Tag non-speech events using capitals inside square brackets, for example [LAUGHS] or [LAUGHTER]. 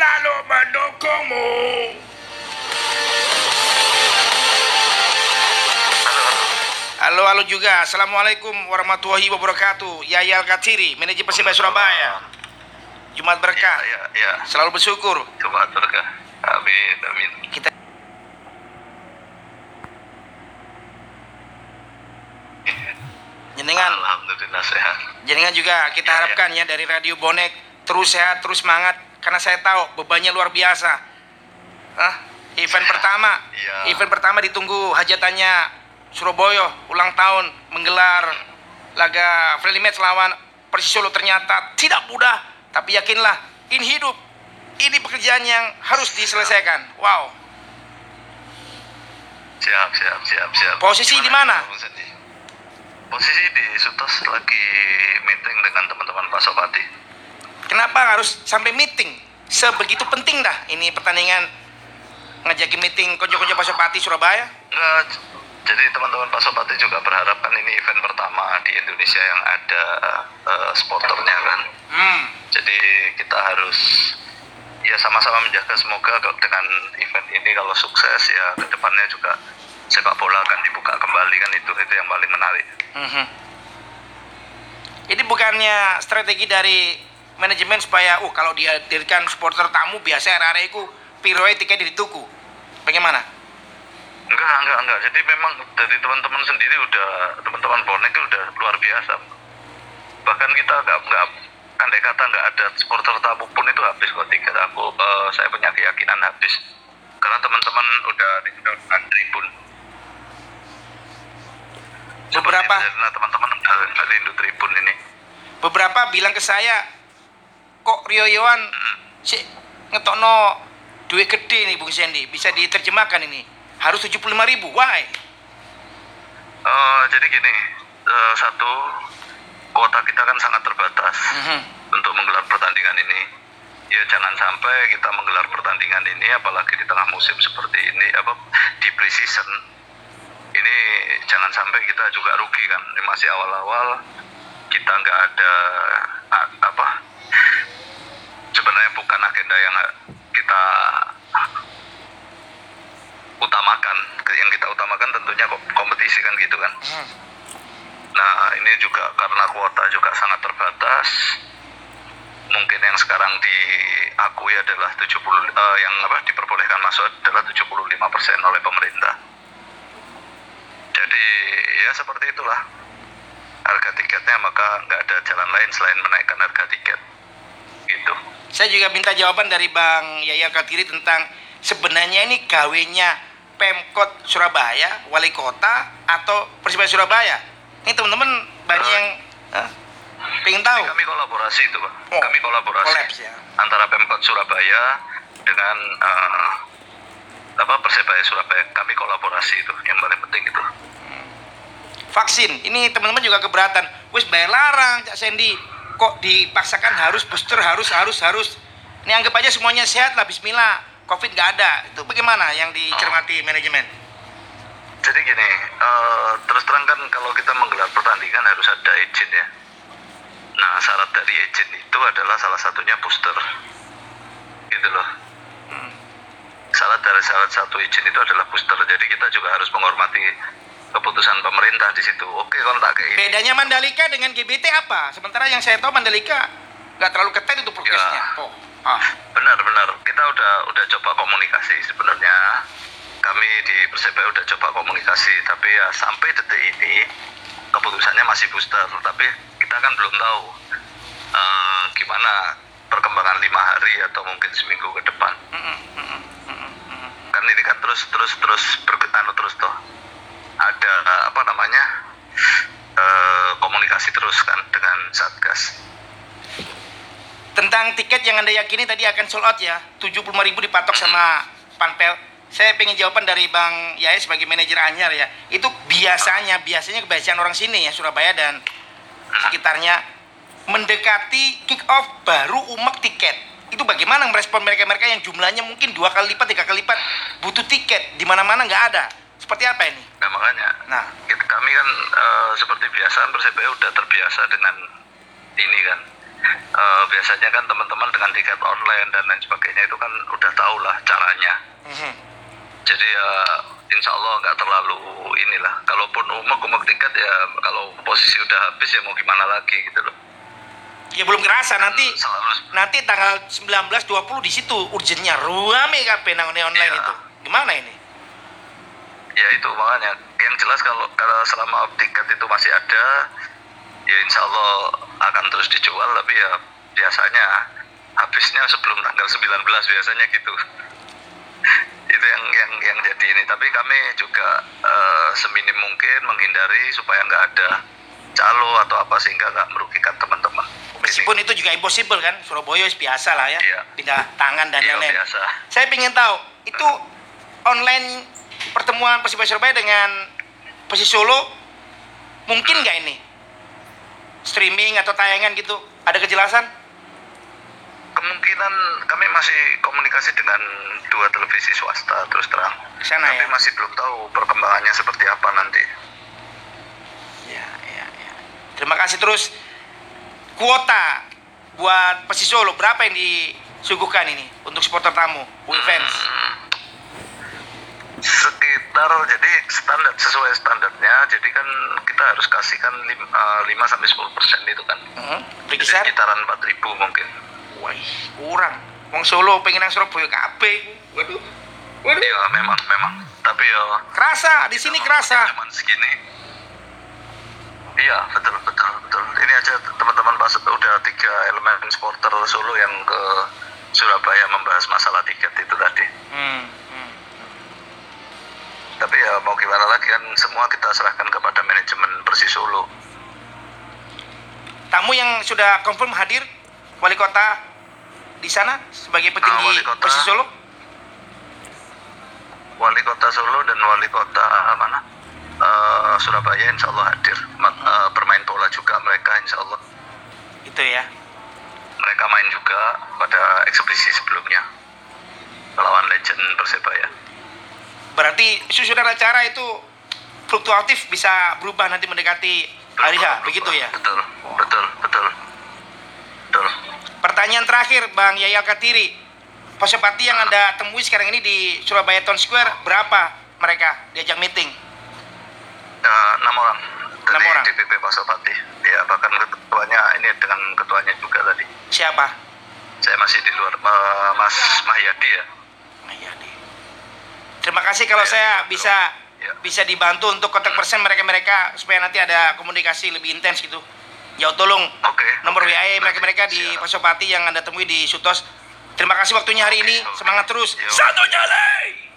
selalu mendukungmu. Halo, halo juga. Assalamualaikum warahmatullahi wabarakatuh. Yaya Katsiri, manajer Persibaya Surabaya. Jumat berkah. Ya, ya. Selalu bersyukur. Coba berkah. Amin, amin. Kita jenengan Alhamdulillah sehat. jenengan juga kita Ya, harapkan ya dari Radio Bonek terus sehat, terus semangat karena saya tahu bebannya luar biasa. Hah? Event pertama, Iya. event pertama ditunggu hajatannya Surabaya ulang tahun menggelar laga friendly match lawan Persis Solo ternyata tidak mudah, tapi yakinlah ini hidup, ini pekerjaan yang harus diselesaikan. Wow. Siap, siap, siap, siap. Posisi di mana? Posisi di Sutos lagi meeting dengan teman-teman Pak Sopati. Kenapa harus sampai meeting? Sebegitu penting dah ini pertandingan ngajakin meeting konco-konco Pasopati Surabaya. J- jadi teman-teman Pak Sopati juga berharap kan ini event pertama di Indonesia yang ada eh, sporternya kan. Hmm. Jadi kita harus ya sama-sama menjaga semoga dengan event ini kalau sukses ya ke depannya juga sepak bola akan dibuka kembali kan itu itu yang paling menarik. Mhm. Ini bukannya strategi dari manajemen supaya, uh kalau dihadirkan supporter tamu biasa RRE ku piroe tiket dituku. Bagaimana? Enggak, enggak, enggak. Jadi memang dari teman-teman sendiri udah teman-teman bonek itu udah luar biasa. Bahkan kita enggak enggak andai kata enggak ada supporter tamu pun itu habis kok tiket aku eh, saya punya keyakinan habis. Karena teman-teman udah antri pun. Beberapa teman-teman rindu tribun ini. beberapa bilang ke saya, kok Rio Yohan si ngetokno duit gede nih Bung Sandy, bisa diterjemahkan ini. Harus 75 ribu, why? Eh, jadi gini, eh, satu kuota kita kan sangat terbatas Mhm. untuk menggelar pertandingan ini. Ya jangan sampai kita menggelar pertandingan ini apalagi di tengah musim seperti ini apa di pre-season. Ini jangan sampai kita juga rugi kan. Ini masih awal-awal kita nggak ada apa bukan agenda yang kita utamakan. Yang kita utamakan tentunya kom- kompetisi kan gitu kan. Hmm. Nah, ini juga karena kuota juga sangat terbatas. Mungkin yang sekarang diakui adalah 70 eh, yang apa diperbolehkan masuk adalah 75% oleh pemerintah. Jadi ya seperti itulah harga tiketnya maka nggak ada jalan lain selain menaikkan harga tiket. Gitu. Saya juga minta jawaban dari Bang Yaya Katiri tentang sebenarnya ini gawenya Pemkot Surabaya, Wali Kota atau Persibaya Surabaya. Ini teman-teman banyak yang eh, pengen tahu. Kami kolaborasi itu, Pak. Oh, Kami kolaborasi kolaps ya. antara Pemkot Surabaya dengan eh, apa Persebaya Surabaya. Kami kolaborasi itu yang paling penting itu. Vaksin, ini teman-teman juga keberatan. Wis bayar larang, Cak Sandy. Kok dipaksakan harus booster, harus, harus, harus. Ini anggap aja semuanya sehat lah, Bismillah. Covid nggak ada. Itu bagaimana yang dicermati manajemen? Jadi gini, eh, terus terang kan kalau kita menggelar pertandingan harus ada izin ya. Nah syarat dari izin itu adalah salah satunya booster, gitu loh. Syarat dari syarat satu izin itu adalah booster. Jadi kita juga harus menghormati keputusan pemerintah di situ. Oke kalau tak kayak. Bedanya Mandalika dengan GBT apa? Sementara yang saya tahu Mandalika nggak terlalu ketat itu prokesnya. Ya. Oh, ah. Benar-benar kita udah udah coba komunikasi sebenarnya kami di Persebaya udah coba komunikasi tapi ya sampai detik ini keputusannya masih booster tapi kita kan belum tahu eh, gimana perkembangan lima hari atau mungkin seminggu ke depan kan ini kan terus terus terus berketanu terus toh ada apa namanya eh, komunikasi terus kan dengan satgas Tentang tiket yang Anda yakini tadi akan sold out ya. 75.000 dipatok sama Panpel. Saya pengen jawaban dari Bang Yaya sebagai manajer Anyar ya. Itu biasanya, biasanya kebiasaan orang sini ya, Surabaya dan sekitarnya mendekati kick off baru umek tiket. Itu bagaimana merespon mereka-mereka yang jumlahnya mungkin dua kali lipat, tiga kali lipat butuh tiket di mana-mana nggak ada. Seperti apa ini? nah makanya Nah, Kita- kami kan eh, seperti biasa Persebaya udah terbiasa dengan ini kan eh, biasanya kan teman-teman dengan tiket online dan lain sebagainya itu kan udah tahu lah caranya. Mhm. Jadi ya insya Allah nggak terlalu inilah. Kalaupun umek-umek tiket ya kalau posisi udah habis ya mau gimana lagi gitu loh. Ya belum kerasa nanti Selalu nanti tanggal 19 20 di situ urgentnya ruame kabeh nang online Iya. itu. Gimana ini? Ya itu makanya yang jelas kalau kalau selama tiket itu masih ada ya insya Allah akan terus dijual tapi ya biasanya habisnya sebelum tanggal 19 biasanya gitu [LAUGHS] itu yang yang yang jadi ini tapi kami juga eh, seminim mungkin menghindari supaya nggak ada calo atau apa sehingga nggak merugikan teman-teman Meskipun itu juga impossible kan, Surabaya biasa lah ya, Iya. pindah tangan dan Iya, lain-lain. biasa. Saya ingin tahu itu online pertemuan Persibaya Surabaya dengan Persis Solo mungkin nggak ini streaming atau tayangan gitu? Ada kejelasan? kemungkinan kami masih komunikasi dengan dua televisi swasta terus terang sana tapi ya. masih belum tahu perkembangannya seperti apa nanti Ya, ya, ya. Terima kasih terus. Kuota buat Persis Solo berapa yang disuguhkan ini untuk supporter tamu, Win fans? Hmm, sekitar jadi standar sesuai standarnya jadi kan kita harus kasihkan 5 sampai 10 persen itu kan Hmm, jadi berkisar? sekitaran 4000 mungkin Wah, kurang. Wong Solo pengen nang Surabaya kabeh. Waduh. Waduh. ya memang memang tapi ya Kerasa, di sini kerasa. cuman segini iya betul betul betul ini aja teman-teman pas udah tiga elemen supporter Solo yang ke Surabaya membahas masalah tiket itu tadi Hmm, hmm. tapi ya mau gimana lagi kan semua kita serahkan kepada manajemen Persis Solo Tamu yang sudah confirm hadir wali kota di sana sebagai petinggi wali kota. Persis Solo. wali kota Solo dan wali kota ah, mana Eh, Surabaya insya Allah hadir eh, bermain bola juga mereka insya Allah Itu ya. mereka main juga pada eksebisi sebelumnya melawan legend Persebaya Berarti susunan acara itu fluktuatif bisa berubah nanti mendekati hari H, begitu ya? betul betul betul betul Pertanyaan terakhir Bang Yaya Katiri. Pasopati yang Anda temui sekarang ini di Surabaya Town Square berapa mereka diajak meeting? Eh, enam orang dari Enam orang. DPP Pasopati ya bahkan ketuanya ini dengan ketuanya juga tadi Siapa? saya masih di luar eh, Mas Mahyadi ya. Terima kasih kalau saya bisa Ya. bisa dibantu untuk kontak persen mereka-mereka supaya nanti ada komunikasi lebih intens gitu. Ya tolong oke nomor oke. WA mereka-mereka di Siap. Pasopati yang Anda temui di Sutos. Terima kasih waktunya hari ini. Semangat terus. Satu nyale.